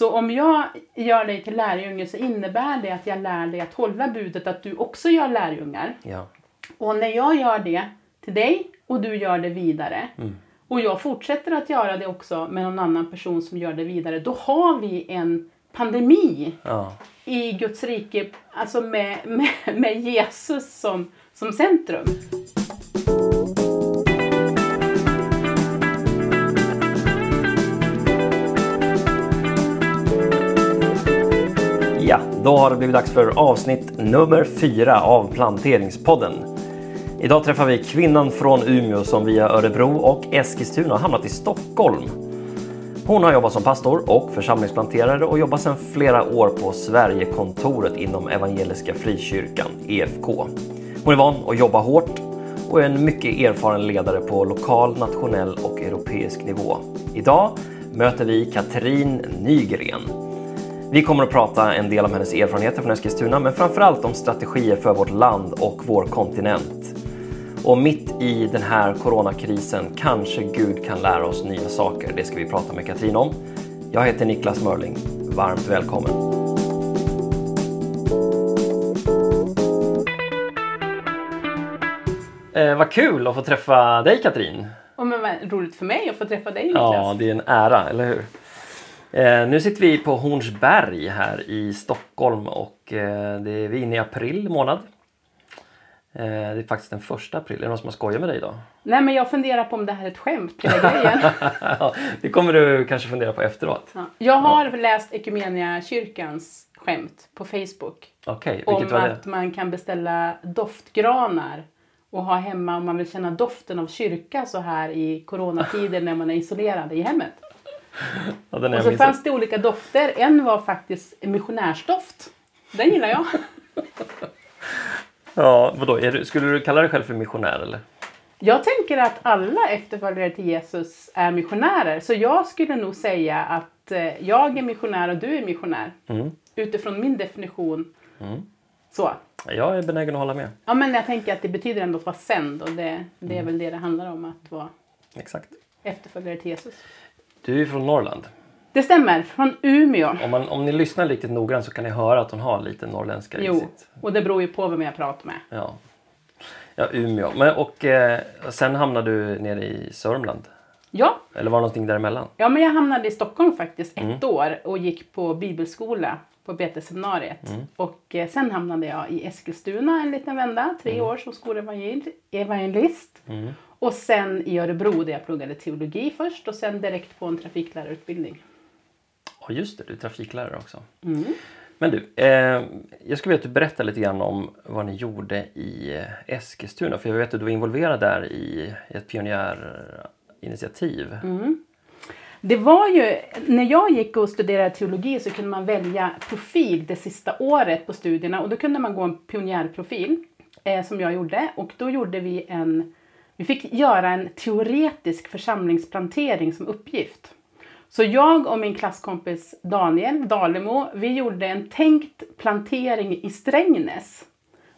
Så om jag gör dig till lärjunge så innebär det att jag lär dig att hålla budet att du också gör lärjungar. Ja. Och när jag gör det till dig och du gör det vidare och jag fortsätter att göra det också med någon annan person som gör det vidare, då har vi en pandemi Ja. i Guds rike, alltså med, med, med Jesus som, som centrum. Då har det blivit dags för avsnitt nummer fyra av Planteringspodden. Idag träffar vi kvinnan från Umeå som via Örebro och Eskilstuna hamnat i Stockholm. Hon har jobbat som pastor och församlingsplanterare och jobbar sedan flera år på Sverigekontoret inom Evangeliska Frikyrkan, EFK. Hon är van att jobba hårt och är en mycket erfaren ledare på lokal, nationell och europeisk nivå. Idag möter vi Katrin Nygren. Vi kommer att prata en del om hennes erfarenheter från Eskilstuna, men framförallt om strategier för vårt land och vår kontinent. Och mitt i den här coronakrisen kanske Gud kan lära oss nya saker. Det ska vi prata med Katrin om. Jag heter Niklas Mörling. Varmt välkommen! Eh, vad kul att få träffa dig Katrin! Och men vad roligt för mig att få träffa dig Niklas. Ja, det är en ära, eller hur? Eh, nu sitter vi på Hornsberg här i Stockholm och eh, det är vi inne i april månad. Eh, det är faktiskt den första april. Är det någon som har skojat med dig idag? Nej men jag funderar på om det här är ett skämt, hela grejen. Ja, det kommer du kanske fundera på efteråt. Ja. Jag har läst Ekumeniakyrkans skämt på Facebook. Vilket om att man kan beställa doftgranar och ha hemma om man vill känna doften av kyrka så här i coronatider när man är isolerad i hemmet. Ja, den Och så fanns det olika dofter. En var faktiskt missionärsdoft. Den gillar jag. Ja, vadå? Du, skulle du kalla dig själv för missionär eller? Jag tänker att alla efterföljare till Jesus är missionärer. Så jag skulle nog säga att eh, jag är missionär och du är missionär. Mm. Utifrån min definition. Så. Jag är benägen att hålla med. Ja, men jag tänker att det betyder ändå att vara sänd och det, det är väl det det handlar om att vara Exakt. efterföljare till Jesus. Du är från Norrland. Det stämmer, från Umeå. Om, man, om ni lyssnar riktigt noggrant så kan ni höra att hon har lite norrländska i Jo, sitt... och det beror ju på vem jag pratar med. Ja, ja Umeå. Men, och eh, sen hamnade du nere i Sörmland? Ja, Eller var det någonting däremellan? ja men jag hamnade i Stockholm faktiskt ett Mm. år och gick på bibelskola på BT-seminariet. Mm. Och eh, sen hamnade jag i Eskilstuna en liten vända, tre Mm. år som skolevangelist. Och sen i Örebro där jag pluggade teologi först och sen direkt på en trafiklärarutbildning. Ja, just det. Du är trafiklärare också. Mm. Men du, eh, jag skulle vilja att du berättar lite grann om vad ni gjorde i Eskilstuna. För jag vet att du var involverad där i ett pionjärinitiativ. Mm. Det var ju, när jag gick och studerade teologi så kunde man välja profil det sista året på studierna och då kunde man gå en pionjärprofil eh, som jag gjorde och då gjorde vi en, vi fick göra en teoretisk församlingsplantering som uppgift. Så jag och min klasskompis Daniel Dalemo, vi gjorde en tänkt plantering i Strängnäs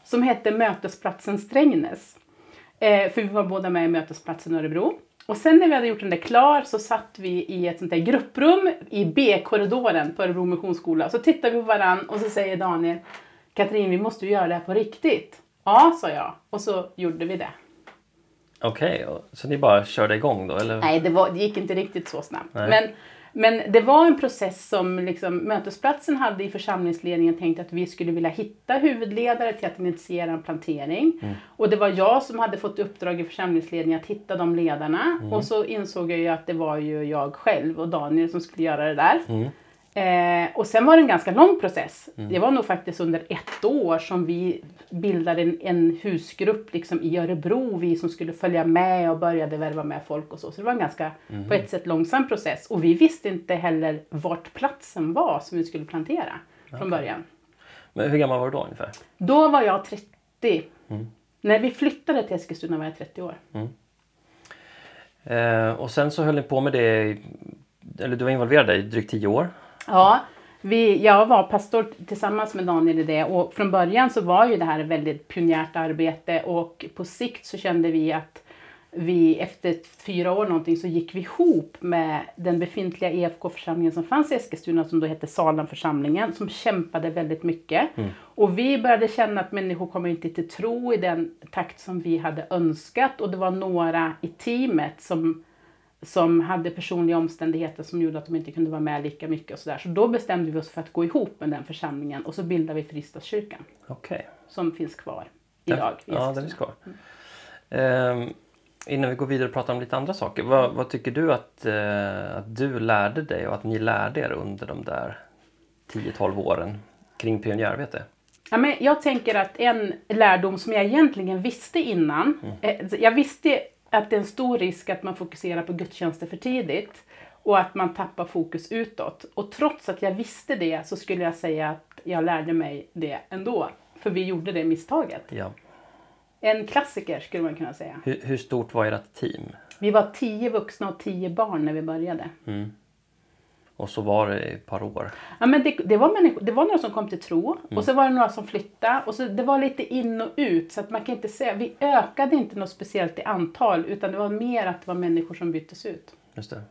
som hette Mötesplatsen Strängnäs. Eh, för vi var båda med i Mötesplatsen Örebro. Och sen när vi hade gjort den där klar så satt vi i ett sånt där grupprum i B-korridoren på Örebro Missionsskola. Så tittar vi på varann och så säger Daniel Katrin, vi måste ju göra det här på riktigt. Ja, sa jag. Och så gjorde vi det. Okej, och- så ni bara körde igång då? Eller? Nej, det, var, det gick inte riktigt så snabbt. Nej. Men, men det var en process som liksom, mötesplatsen hade i församlingsledningen tänkt att vi skulle vilja hitta huvudledare till att initiera en plantering. Och det var jag som hade fått uppdrag i församlingsledningen att hitta de ledarna. Och så insåg jag ju att det var ju jag själv och Daniel som skulle göra det där. Eh, och sen var det en ganska lång process. Det var nog faktiskt under ett år som vi bildade en, en husgrupp liksom i Örebro, vi som skulle följa med och började värva med folk och så. Så det var en ganska, på ett sätt, långsam process. Och vi visste inte heller vart platsen var som vi skulle plantera från början. Men hur gammal var du då ungefär? Då var jag 30. När vi flyttade till Eskilstuna var jag 30 år. Eh, och sen så höll ni på med det, eller du var involverad i drygt tio år. Ja, vi, jag var pastor tillsammans med Daniel i det och från början så var ju det här ett väldigt pionjärt arbete och på sikt så kände vi att vi efter fyra år någonting så gick vi ihop med den befintliga EFK-församlingen som fanns i Eskilstuna som då hette Salamförsamlingen som kämpade väldigt mycket. Och vi började känna att människor kommer inte till tro i den takt som vi hade önskat och det var några i teamet som som hade personliga omständigheter som gjorde att de inte kunde vara med lika mycket och sådär. Så då bestämde vi oss för att gå ihop med den församlingen och så bildade vi Fristadskyrkan Okej. som finns kvar idag. i Ja, den är kvar. Ehm, innan vi går vidare och pratar om lite andra saker. Vad, vad tycker du att, eh, att du lärde dig och att ni lärde er under de där 10-12 åren kring pionjärarbete? Ja, men jag tänker att en lärdom som jag egentligen visste innan. Eh, jag visste att det är en stor risk att man fokuserar på gudstjänster för tidigt. Och att man tappar fokus utåt. Och trots att jag visste det så skulle jag säga att jag lärde mig det ändå. För vi gjorde det misstaget. Ja. En klassiker skulle man kunna säga. Hur, hur stort var ert team? Vi var tio vuxna och tio barn när vi började. Och så var det i ett par år. Ja, men det, det, var människor, det var några som kom till tro och så var det några som flyttade. Och så, det var lite in och ut så att man kan inte säga, vi ökade inte något speciellt i antal utan det var mer att det var människor som byttes ut. Just det.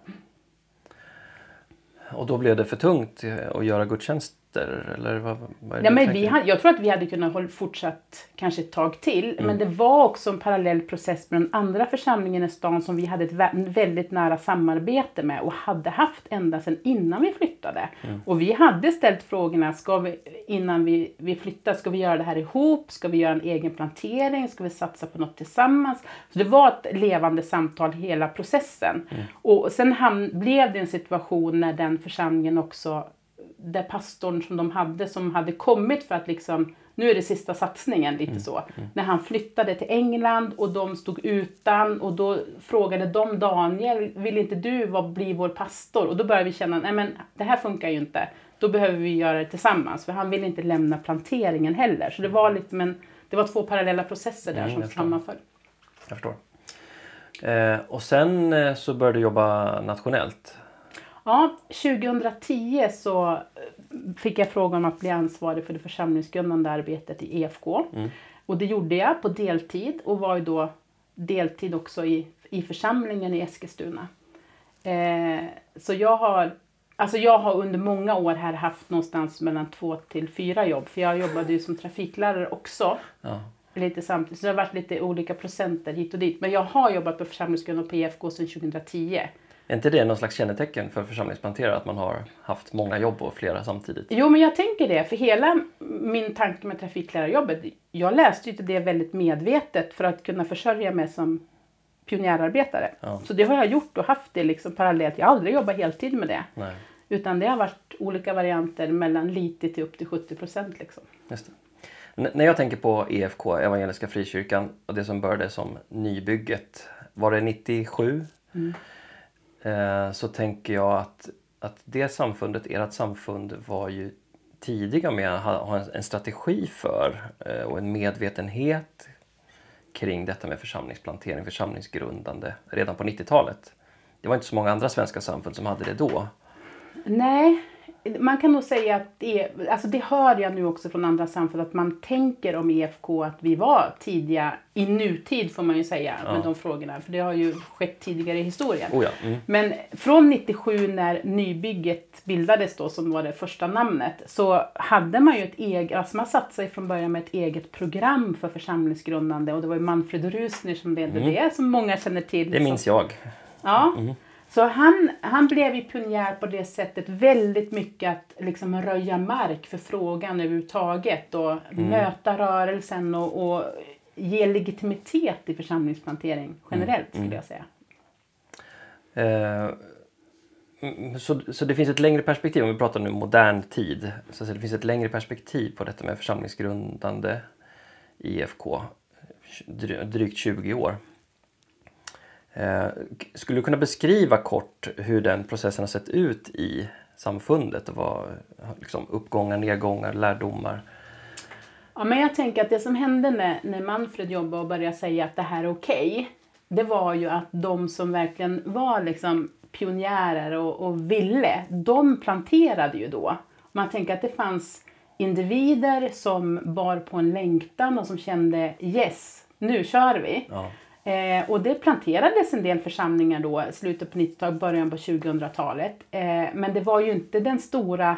Och då blev det för tungt att göra gudstjänster? Eller vad, vad är Ja, men vi hade, jag tror att vi hade kunnat hålla fortsatt kanske ett tag till. Men det var också en parallell process med den andra församlingen i stan som vi hade ett vä- väldigt nära samarbete med och hade haft ända sedan innan vi flyttade. Och vi hade ställt frågorna ska vi, innan vi, vi flyttade, ska vi göra det här ihop? Ska vi göra en egen plantering? Ska vi satsa på något tillsammans? Så det var ett levande samtal hela processen. Och sen ham- blev det en situation när den församlingen också där pastorn som de hade som hade kommit för att liksom nu är det sista satsningen lite så. När han flyttade till England och de stod utan och då frågade de Daniel, vill inte du vara- bli vår pastor? Och då började vi känna, nej men det här funkar ju inte. Då behöver vi göra det tillsammans för han vill inte lämna planteringen heller. Så det var lite men det var två parallella processer där Mm, som sammanföll. Jag förstår. Eh, och sen eh, så började du jobba nationellt. Ja, 2010 så eh, fick jag frågan om att bli ansvarig för det församlingsgrundande arbetet i EFK. Och det gjorde jag på deltid och var ju då deltid också i, i församlingen i Eskilstuna. Eh, så jag har, alltså jag har under många år här haft någonstans mellan två till fyra jobb. För jag jobbade ju som trafiklärare också. Ja. Lite samtidigt. Så det har varit lite olika procenter hit och dit. Men jag har jobbat på församlingsgrund och på EFK sedan 2010. Är inte det någon slags kännetecken för församlingsplanterare att man har haft många jobb och flera samtidigt? Jo, men jag tänker det. För hela min tanke med trafiklärarjobbet, jag läste ju det väldigt medvetet för att kunna försörja mig som pionjärarbetare. Ja. Så det har jag gjort och haft det liksom parallellt. Jag har aldrig jobbat heltid med det. Nej, Utan det har varit olika varianter mellan lite till upp till 70 procent. Liksom. när jag tänker på EFK, Evangeliska Frikyrkan, och det som började som nybygget, var det 97? Eh, så tänker jag att, att det samfundet, ert samfund, var ju tidiga med att ha, en, en strategi för eh, och en medvetenhet kring detta med församlingsplantering, församlingsgrundande redan på 90-talet. Det var inte så många andra svenska samfund som hade det då. Nej, man kan nog säga att det, alltså det hör jag nu också från andra samfund att man tänker om EFK att vi var tidiga i nutid får man ju säga med de frågorna. För det har ju skett tidigare i historien. Oh ja, mm. Men från 97 när nybygget bildades då som var det första namnet så hade man ju ett eget, alltså man satte sig från början med ett eget program för församlingsgrundande och det var ju Manfred Rusner som ledde det som många känner till. Mm. Det minns jag. Ja. Så han, han blev ju pionjär på det sättet väldigt mycket att liksom röja mark för frågan överhuvudtaget och möta rörelsen och, och ge legitimitet i församlingsplantering generellt skulle jag säga. Eh, mm, så, så det finns ett längre perspektiv, om vi pratar nu modern tid, så det finns ett längre perspektiv på detta med församlingsgrundande IFK, dry- drygt 20 år. Eh, skulle du kunna beskriva kort hur den processen har sett ut i samfundet och vad liksom, uppgångar, nedgångar, lärdomar? Ja, men jag tänker att det som hände när, när Manfred jobbade och började säga att det här är okej, det var ju att de som verkligen var liksom pionjärer och, och ville, de planterade ju då. Man tänker att det fanns individer som bar på en längtan och som kände yes, nu kör vi. Ja. Eh, och det planterades en del församlingar då, slutet på 90-talet, början på 2000-talet. Eh, men det var ju inte den stora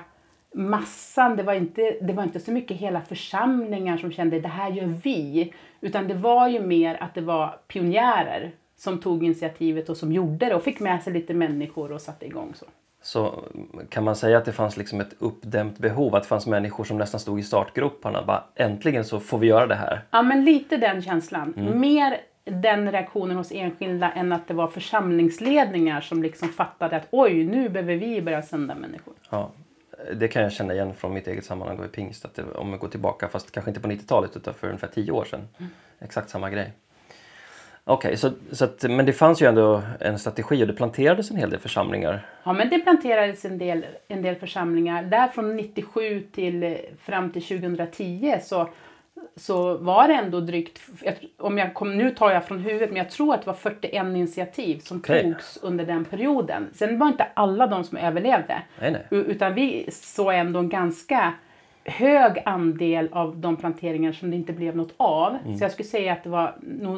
massan, det var, inte, det var inte så mycket hela församlingar som kände det här gör vi. Utan det var ju mer att det var pionjärer som tog initiativet och som gjorde det och fick med sig lite människor och satte igång så. Så kan man säga att det fanns liksom ett uppdämt behov, att det fanns människor som nästan stod i startgroparna. Bara, äntligen så får vi göra det här. Ja, men lite den känslan. Mer den reaktionen hos enskilda än att det var församlingsledningar som liksom fattade att oj, nu behöver vi börja sända människor. Ja, det kan jag känna igen från mitt eget sammanhang i pingst. Att det, om jag går tillbaka, fast kanske inte på 90-talet utan för ungefär 10 år sedan. Exakt samma grej. Okej, så, så att, men det fanns ju ändå en strategi och det planterades en hel del församlingar. Ja, men det planterades en del, en del församlingar. Där från 97 till eh, fram till 2010 så, så var det ändå drygt, om jag kom, nu tar jag från huvudet, men jag tror att det var 41 initiativ som Okej. togs under den perioden. Sen var inte alla de som överlevde. Nej, nej. Utan vi såg ändå en ganska hög andel av de planteringar som det inte blev något av. Så jag skulle säga att det var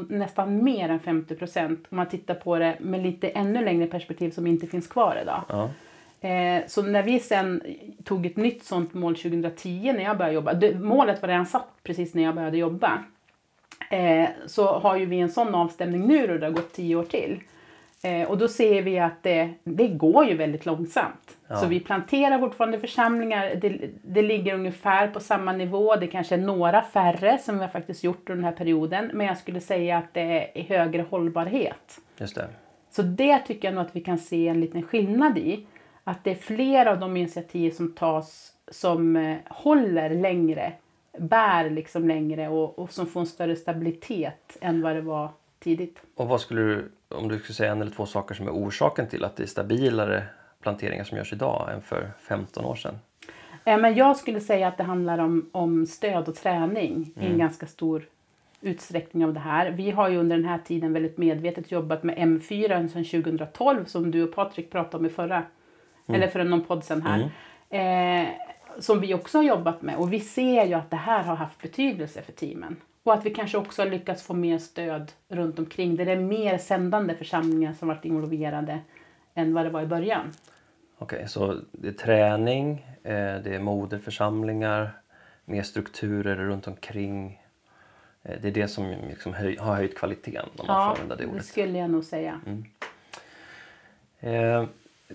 nästan mer än 50 procent om man tittar på det med lite ännu längre perspektiv som inte finns kvar idag. Ja. Eh, så när vi sen tog ett nytt sånt mål 2010 när jag började jobba, det, målet var redan satt precis när jag började jobba. Eh, så har ju vi en sån avstämning nu och det har gått tio år till. Eh, och då ser vi att det, det går ju väldigt långsamt. Ja. Så vi planterar fortfarande församlingar, det, det ligger ungefär på samma nivå, det kanske är några färre som vi har faktiskt gjort under den här perioden. Men jag skulle säga att det är högre hållbarhet. Just det. Så det tycker jag nog att vi kan se en liten skillnad i. Att det är fler av de initiativ som tas som eh, håller längre, bär liksom längre och, och som får en större stabilitet än vad det var tidigt. Och vad skulle du, om du skulle säga en eller två saker som är orsaken till att det är stabilare planteringar som görs idag än för 15 år sedan? Eh, Men jag skulle säga att det handlar om, om stöd och träning i en ganska stor utsträckning av det här. Vi har ju under den här tiden väldigt medvetet jobbat med M4 sedan 2012 som du och Patrik pratade om i förra, eller för någon podd sen här. Eh, som vi också har jobbat med och vi ser ju att det här har haft betydelse för teamen. Och att vi kanske också har lyckats få mer stöd runt omkring. Där det är mer sändande församlingar som varit involverade än vad det var i början. Okej, så det är träning, eh, det är moderförsamlingar, mer strukturer runt omkring. Eh, Det är det som liksom höj, har höjt kvaliteten om man använda det det ordet. skulle jag nog säga. Eh,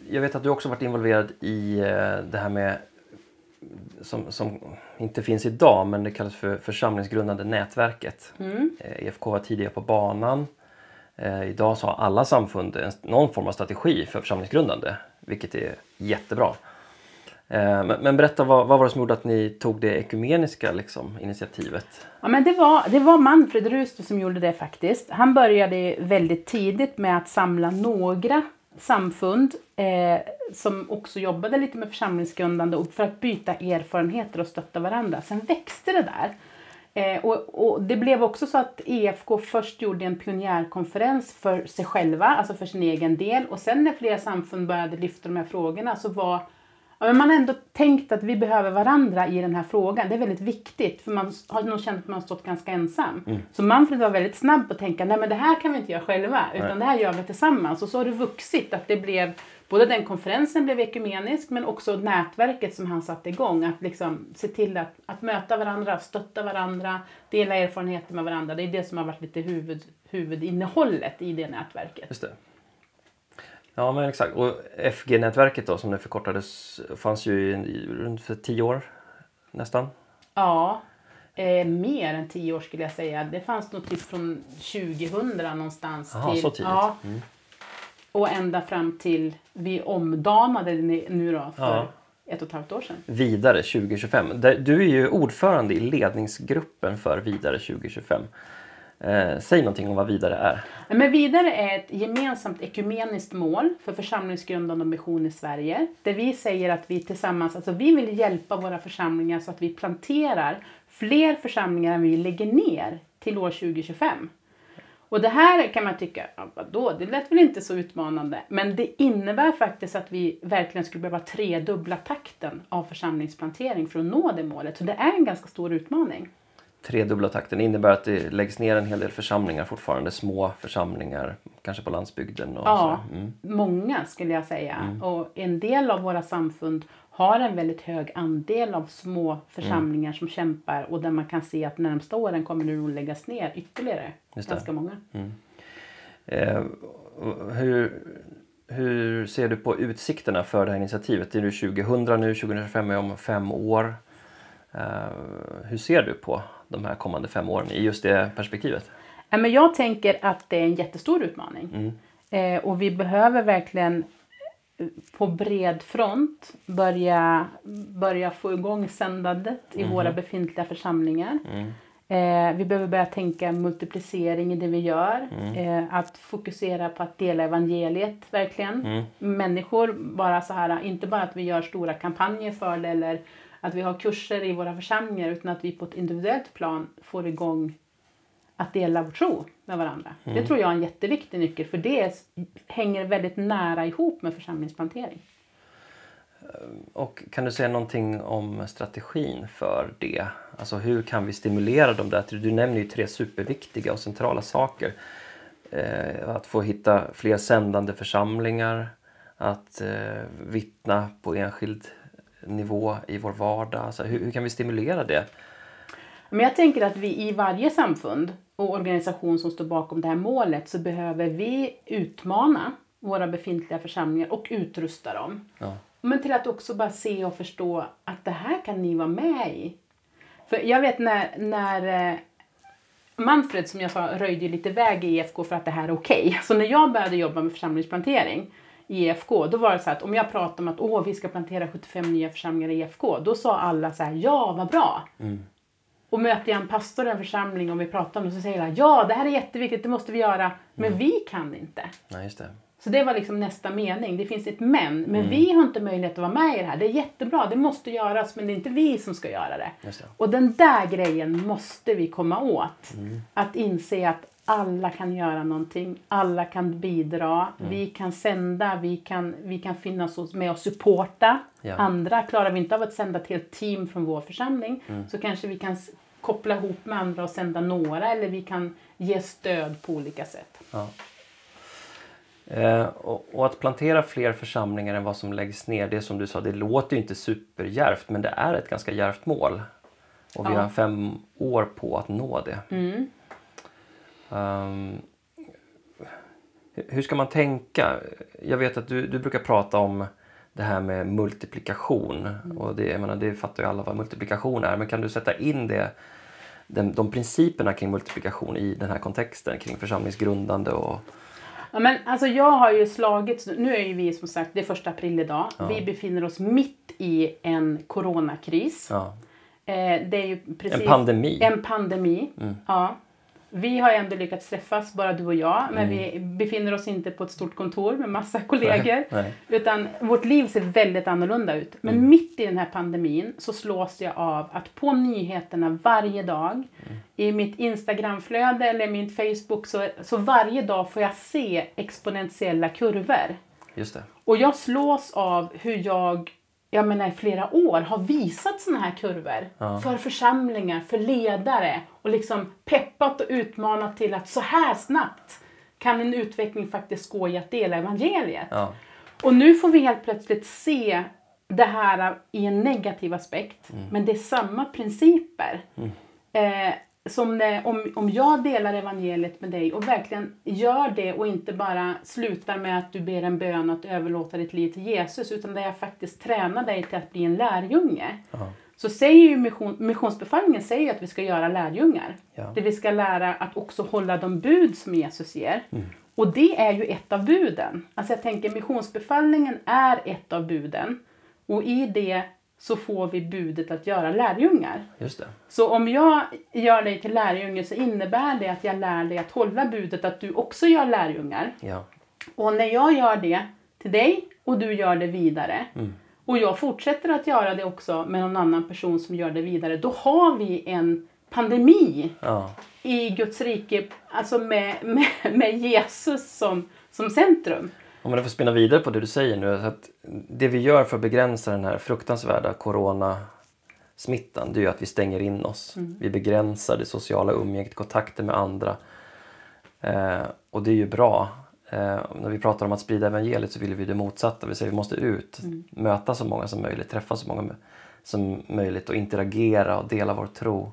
Jag vet att du också varit involverad i eh, det här med som, som inte finns idag men det kallas för församlingsgrundande nätverket. Mm. Eh, EFK var tidigare på banan. Eh, Idag så har alla samfund någon form av strategi för församlingsgrundande vilket är jättebra. Men, men berätta vad, vad var det som gjorde att ni tog det ekumeniska liksom, initiativet? Ja, men det, var, det var Manfred Ruster som gjorde det faktiskt. Han började väldigt tidigt med att samla några samfund eh, som också jobbade lite med församlingsgrundande och för att byta erfarenheter och stötta varandra. Sen växte det där. Eh, och, och det blev också så att EFK först gjorde en pionjärkonferens för sig själva, alltså för sin egen del. Och sen när flera samfund började lyfta de här frågorna så var Ja, men man har ändå tänkt att vi behöver varandra i den här frågan. Det är väldigt viktigt för man har nog känt att man har stått ganska ensam. Så Manfred var väldigt snabb på att tänka, nej men det här kan vi inte göra själva utan det här gör vi tillsammans. Och så har det vuxit att det blev, både den konferensen blev ekumenisk men också nätverket som han satte igång. Att liksom se till att, att möta varandra, stötta varandra, dela erfarenheter med varandra. Det är det som har varit lite huvud, huvudinnehållet i det nätverket. Just det. Ja men exakt. Och FG-nätverket då som det förkortades fanns ju runt för tio år nästan. Ja, eh, mer än tio år skulle jag säga. Det fanns nog typ från 2000 någonstans. Jaha, till, så tidigt. Ja, och ända fram till vi omdanade det nu då för Ja. ett och ett halvt år sedan. Vidare 2025. Där- Du är ju ordförande i ledningsgruppen för Vidare 2025. Eh, säg någonting om vad Vidare är. Men vidare är ett gemensamt ekumeniskt mål för församlingsgrundande och mission i Sverige. Där vi säger att vi tillsammans, alltså vi vill hjälpa våra församlingar så att vi planterar fler församlingar än vi lägger ner till år 2025. Och det här kan man tycka, ja, vadå, det lät väl inte så utmanande. Men det innebär faktiskt att vi verkligen skulle behöva tredubbla takten av församlingsplantering för att nå det målet. Så det är en ganska stor utmaning tredubbla takten innebär att det läggs ner en hel del församlingar fortfarande. Små församlingar, kanske på landsbygden. Och Ja, så. Mm. många skulle jag säga. Och en del av våra samfund har en väldigt hög andel av små församlingar som kämpar och där man kan se att närmsta åren kommer det nog läggas ner ytterligare. Ganska många. Eh, hur, hur ser du på utsikterna för det här initiativet? Det är nu 2000 nu, 2025 är om fem år. Eh, hur ser du på de här kommande fem åren i just det perspektivet? Men jag tänker att det är en jättestor utmaning. Eh, och vi behöver verkligen eh, på bred front börja, börja få igång sändandet i våra befintliga församlingar. Eh, vi behöver börja tänka multiplicering i det vi gör. Eh, att fokusera på att dela evangeliet verkligen. Människor, bara så här, inte bara att vi gör stora kampanjer för det eller att vi har kurser i våra församlingar utan att vi på ett individuellt plan får igång att dela vår tro med varandra. Det tror jag är en jätteviktig nyckel för det hänger väldigt nära ihop med församlingsplantering. Och kan du säga någonting om strategin för det? Alltså hur kan vi stimulera dem där? Du nämner ju tre superviktiga och centrala saker. Eh, att få hitta fler sändande församlingar, att eh, vittna på enskild nivå i vår vardag. Alltså, hur, hur kan vi stimulera det? Men jag tänker att vi i varje samfund och organisation som står bakom det här målet så behöver vi utmana våra befintliga församlingar och utrusta dem. Ja. Men till att också bara se och förstå att det här kan ni vara med i. För jag vet när, när eh, Manfred som jag sa röjde lite väg i EFK för att det här är okej. Så när jag började jobba med församlingsplantering i EFK då var det så att om jag pratade om att Åh, vi ska plantera 75 nya församlingar i EFK då sa alla så här ja vad bra. Och möter jag en pastor i en församling och vi pratar om det så säger alla ja det här är jätteviktigt det måste vi göra men vi kan inte. Nej, just det. Så det var liksom nästa mening. Det finns ett men. Men vi har inte möjlighet att vara med i det här. Det är jättebra, det måste göras, men det är inte vi som ska göra det. Det. Och den där grejen måste vi komma åt. Att inse att alla kan göra någonting, alla kan bidra, vi kan sända, vi kan, vi kan finnas med och supporta Ja. andra. Klarar vi inte av att sända ett helt team från vår församling så kanske vi kan koppla ihop med andra och sända några eller vi kan ge stöd på olika sätt. Ja. Eh, och, och att plantera fler församlingar än vad som läggs ner, det som du sa, det låter ju inte superdjärvt men det är ett ganska djärvt mål. Och vi Ja. har fem år på att nå det. Mm. Ehm, hur- ska man tänka? Jag vet att du, du brukar prata om det här med multiplikation. Och det, jag menar, det fattar ju alla vad multiplikation är. Men kan du sätta in det, den, de principerna kring multiplikation i den här kontexten kring församlingsgrundande och Ja, men alltså jag har ju slagits, nu är ju vi som sagt, det är första april idag. Vi befinner oss mitt i en coronakris. ja, Eh, det är ju precis en pandemi. En pandemi. Ja. Vi har ändå lyckats träffas, bara du och jag, men Mm. vi befinner oss inte på ett stort kontor med massa kollegor. nej. Utan vårt liv ser väldigt annorlunda ut. Men Mm. mitt i den här pandemin så slås jag av att på nyheterna varje dag, Mm. i mitt Instagramflöde eller min Facebook, så, så varje dag får jag se exponentiella kurvor. Just det. Och jag slås av hur jag, jag menar i flera år, har visat sådana här kurvor för församlingar, för ledare och liksom peppat och utmanat till att så här snabbt kan en utveckling faktiskt gå i att dela evangeliet. Ja, Och nu får vi helt plötsligt se det här i en negativ aspekt, men det är samma principer. Eh, som det, om, om jag delar evangeliet med dig och verkligen gör det och inte bara slutar med att du ber en bön att överlåta ditt liv till Jesus utan där jag faktiskt tränar dig till att bli en lärjunge. Så säger ju mission, missionsbefallningen säger att vi ska göra lärjungar. Ja. Det vi ska lära att också hålla de bud som Jesus ger. Och det är ju ett av buden. Alltså jag tänker missionsbefallningen är ett av buden. Och i det så får vi budet att göra lärjungar. just det. Så om jag gör dig till lärjunge så innebär det att jag lär dig att hålla budet att du också gör lärjungar. Ja, Och när jag gör det till dig och du gör det vidare och jag fortsätter att göra det också med någon annan person som gör det vidare, då har vi en pandemi ja, i Guds rike, alltså med, med, med Jesus som, som centrum. Om man får spinna vidare på det du säger nu. Att det vi gör för att begränsa den här fruktansvärda corona smittan, det är att vi stänger in oss. Vi begränsar det sociala umgänget, kontakter med andra. Eh, och det är ju bra. Eh, när vi pratar om att sprida evangeliet så vill vi det motsatta. Vi säger vi måste ut, möta så många som möjligt, träffa så många som möjligt och interagera och dela vår tro.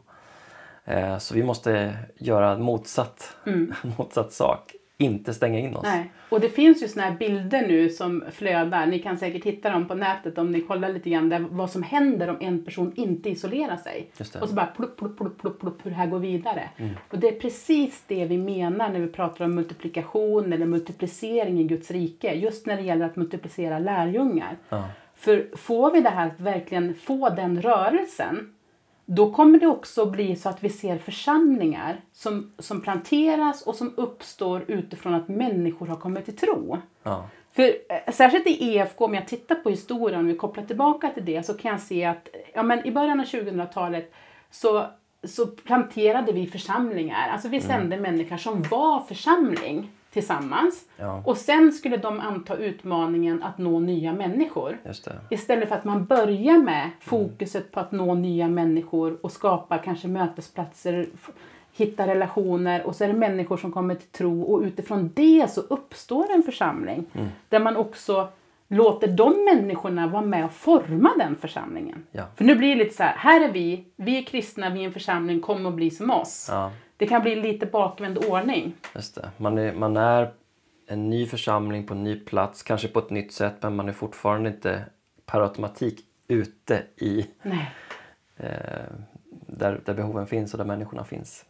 Eh, så vi måste göra motsatt, motsatt sak. Inte stänga in oss. Nej. Och det finns ju såna här bilder nu som flödar. Ni kan säkert hitta dem på nätet om ni kollar lite grann där, vad som händer om en person inte isolerar sig. Just det. Och så bara plupp, plupp, plupp, plupp, plupp, hur det här går vidare. Och det är precis det vi menar när vi pratar om multiplikation eller multiplicering i Guds rike. Just när det gäller att multiplicera lärjungar. Ja. För får vi det här att verkligen få den rörelsen då kommer det också bli så att vi ser församlingar som, som planteras och som uppstår utifrån att människor har kommit till tro. Ja. För eh, särskilt i EFK, om jag tittar på historien, om vi kopplar tillbaka till det, så kan jag se att ja, men i början av 2000-talet så, så planterade vi församlingar. Alltså vi sände människor som var församling tillsammans. Ja. Och sen skulle de anta utmaningen att nå nya människor. Istället för att man börjar med fokuset på att nå nya människor och skapa kanske mötesplatser, hitta relationer och så är det människor som kommer till tro och utifrån det så uppstår en församling. Där man också låter de människorna vara med och forma den församlingen. Ja. För nu blir det lite så här, här är vi, vi är kristna, vi är en församling, kom och bli som oss. Ja. Det kan bli lite bakvänd ordning. Just det. Man, är, man är en ny församling på en ny plats, kanske på ett nytt sätt men man är fortfarande inte per automatik ute i eh, där, där behoven finns och där människorna finns.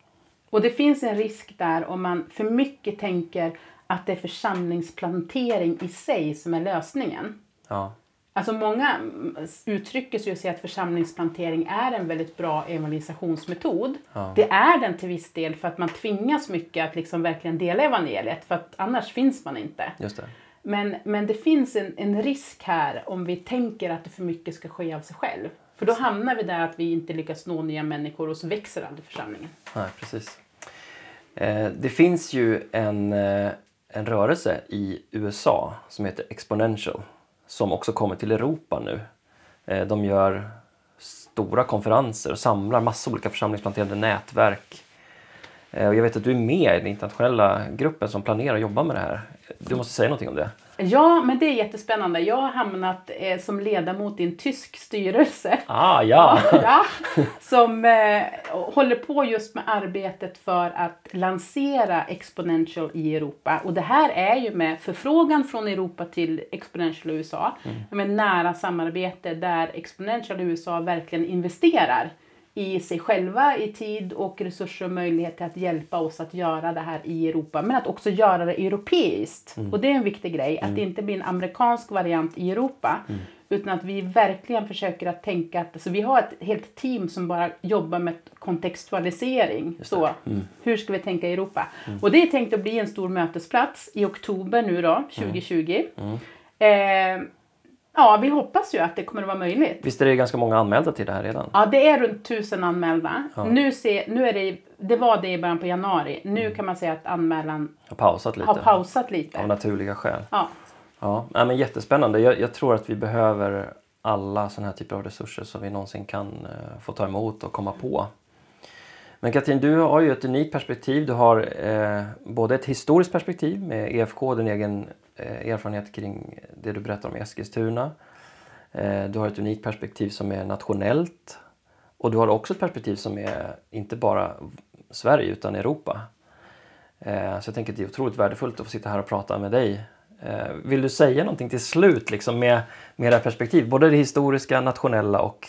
Och det finns en risk där om man för mycket tänker att det är församlingsplantering i sig som är lösningen. Ja, Alltså många mm, uttrycker sig och säger att församlingsplantering är en väldigt bra evangelisationsmetod. Ja. Det är den till viss del för att man tvingas mycket att liksom verkligen dela evangeliet för att annars finns man inte. just det. Men, men det finns en, en risk här om vi tänker att det för mycket ska ske av sig själv. För då hamnar vi där att vi inte lyckas nå nya människor och så växer aldrig församlingen. Nej, precis. Eh, det finns ju en, eh, en rörelse i USA som heter Exponential som också kommer till Europa nu. Eh, de gör stora konferenser och samlar massa olika församlingsplanterande nätverk. Eh, och jag vet att du är med i den internationella gruppen som planerar att jobba med det här. Du måste säga någonting om det. Ja, men det är jättespännande. Jag har hamnat eh, som ledamot i en tysk styrelse. Ah, ja! Ja, som eh, håller på just med arbetet för att lansera Exponential i Europa. Och det här är ju med förfrågan från Europa till Exponential i USA. Med nära samarbete där Exponential i USA verkligen investerar i sig själva, i tid och resurser och möjligheter att hjälpa oss att göra det här i Europa. Men att också göra det europeiskt. Och det är en viktig grej, att det inte blir en amerikansk variant i Europa. Utan att vi verkligen försöker att tänka att, alltså vi har ett helt team som bara jobbar med kontextualisering. Så, hur ska vi tänka i Europa? Och det är tänkt att bli en stor mötesplats i oktober nu då, 2020. Eh, ja, vi hoppas ju att det kommer att vara möjligt. Visst är det ganska många anmälda till det här redan? Ja, det är runt tusen anmälda. Nu, se, nu är det, det var det i början på januari. Nu kan man säga att anmälan Har pausat lite? har pausat lite. Av naturliga skäl. Ja. Ja, nej, men jättespännande. Jag, jag tror att vi behöver alla sådana här typer av resurser som vi någonsin kan eh, få ta emot och komma på. Men Katrin, du har ju ett unikt perspektiv. Du har eh, både ett historiskt perspektiv med EFK, din egen eh, erfarenhet kring det du berättar om i Eskilstuna. Eh, du har ett unikt perspektiv som är nationellt. Och du har också ett perspektiv som är inte bara Sverige utan Europa. Eh, så jag tänker att det är otroligt värdefullt att få sitta här och prata med dig. Eh, vill du säga någonting till slut liksom med, med det här perspektiv? Både det historiska, nationella och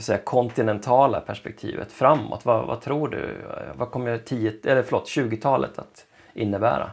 säga, kontinentala perspektivet framåt. Vad, vad tror du? Eh, Vad kommer 10, eller förlåt, 20-talet att innebära?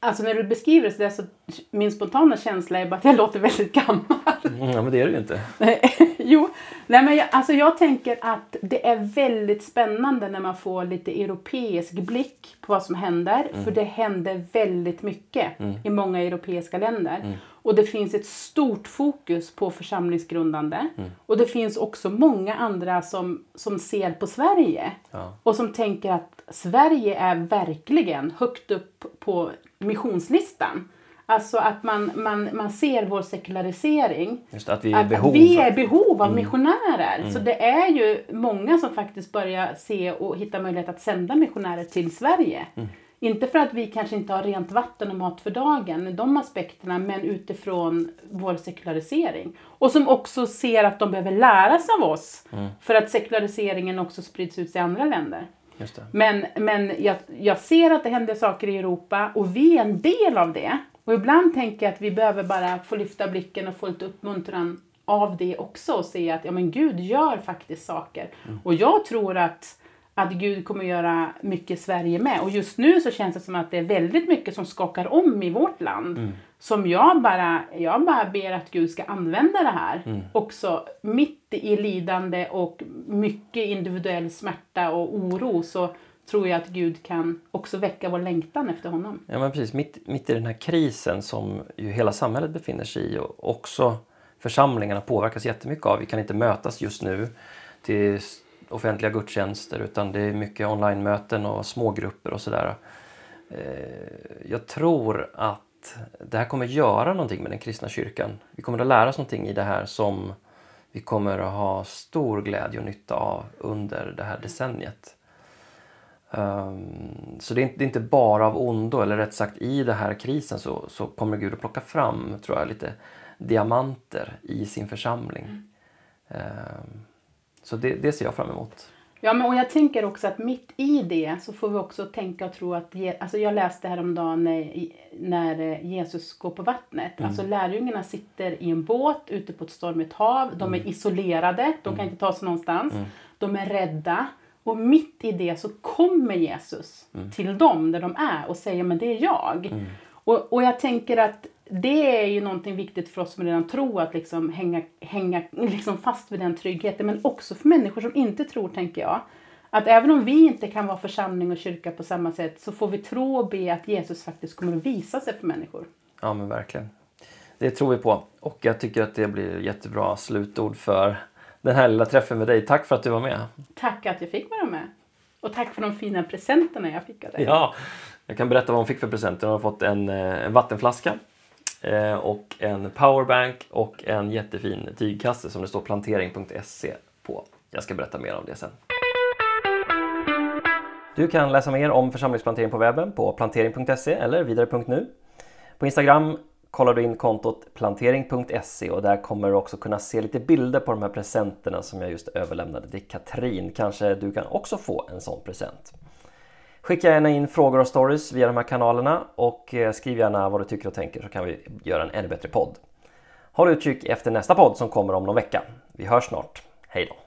Alltså när du beskriver det så min spontana känsla är bara att jag låter väldigt gammal. Mm, ja, men det är det ju inte. jo, nej men jag, alltså jag tänker att det är väldigt spännande när man får lite europeisk blick på vad som händer. För det händer väldigt mycket i många europeiska länder. Och det finns ett stort fokus på församlingsgrundande. Och det finns också många andra som, som ser på Sverige. Ja. Och som tänker att Sverige är verkligen högt upp på missionslistan. Alltså att man, man, man ser vår sekularisering. Just att vi är i behov. vi är behov av missionärer. Så det är ju många som faktiskt börjar se och hitta möjlighet att sända missionärer till Sverige. Inte för att vi kanske inte har rent vatten och mat för dagen, de aspekterna, men utifrån vår sekularisering. Och som också ser att de behöver lära sig av oss. För att sekulariseringen också sprids ut till andra länder. Men, men jag, jag ser att det händer saker i Europa och vi är en del av det. Och ibland tänker jag att vi behöver bara få lyfta blicken och få lite uppmuntran av det också och se att ja, men Gud gör faktiskt saker. Och jag tror att, att Gud kommer göra mycket i Sverige med. Och just nu så känns det som att det är väldigt mycket som skakar om i vårt land. Som jag bara, jag bara ber att Gud ska använda det här. Också mitt i lidande och mycket individuell smärta och oro så tror jag att Gud kan också väcka vår längtan efter honom. Ja men precis, mitt, mitt i den här krisen som ju hela samhället befinner sig i och också församlingarna påverkas jättemycket av. Vi kan inte mötas just nu till offentliga gudstjänster utan det är mycket online-möten och smågrupper och sådär. Eh, Jag tror att det här kommer göra någonting med den kristna kyrkan. Vi kommer att lära oss någonting i det här som vi kommer att ha stor glädje och nytta av under det här decenniet. Ehm, så det är, inte, bara av ondo, eller rätt sagt i den här krisen så, så kommer Gud att plocka fram, tror jag, lite diamanter i sin församling. Ehm, så det, det ser jag fram emot. Ja, men och jag tänker också att mitt i det så får vi också tänka och tro att, alltså jag läste häromdagen när, när eh, Jesus går på vattnet. Alltså lärjungarna sitter i en båt ute på ett stormigt hav. De är isolerade, de kan inte ta sig någonstans. De är rädda. Och mitt i det så kommer Jesus till dem där de är och säger men det är jag. Och, och jag tänker att det är ju någonting viktigt för oss som redan tror att liksom hänga, hänga liksom fast vid den tryggheten. Men också för människor som inte tror, tänker jag. Att även om vi inte kan vara församling och kyrka på samma sätt så får vi tro och be att Jesus faktiskt kommer att visa sig för människor. Ja men verkligen. Det tror vi på. Och jag tycker att det blir jättebra slutord för den här lilla träffen med dig. Tack för att du var med. Tack att jag fick vara med. Och tack för de fina presenterna jag fick av dig. Ja, jag kan berätta vad hon fick för presenter. Hon har fått en, eh, en vattenflaska eh, och en powerbank och en jättefin tygkasse som det står plantering.se på. Jag ska berätta mer om det sen. Du kan läsa mer om församlingsplantering på webben på plantering.se eller vidare.nu. På Instagram kollar du in kontot plantering.se och där kommer du också kunna se lite bilder på de här presenterna som jag just överlämnade till Katrin. Kanske du kan också få en sån present. Skicka gärna in frågor och stories via de här kanalerna och eh, skriv gärna vad du tycker och tänker så kan vi göra en ännu bättre podd. Håll utkik efter nästa podd som kommer om någon vecka. Vi hörs snart. Hej då!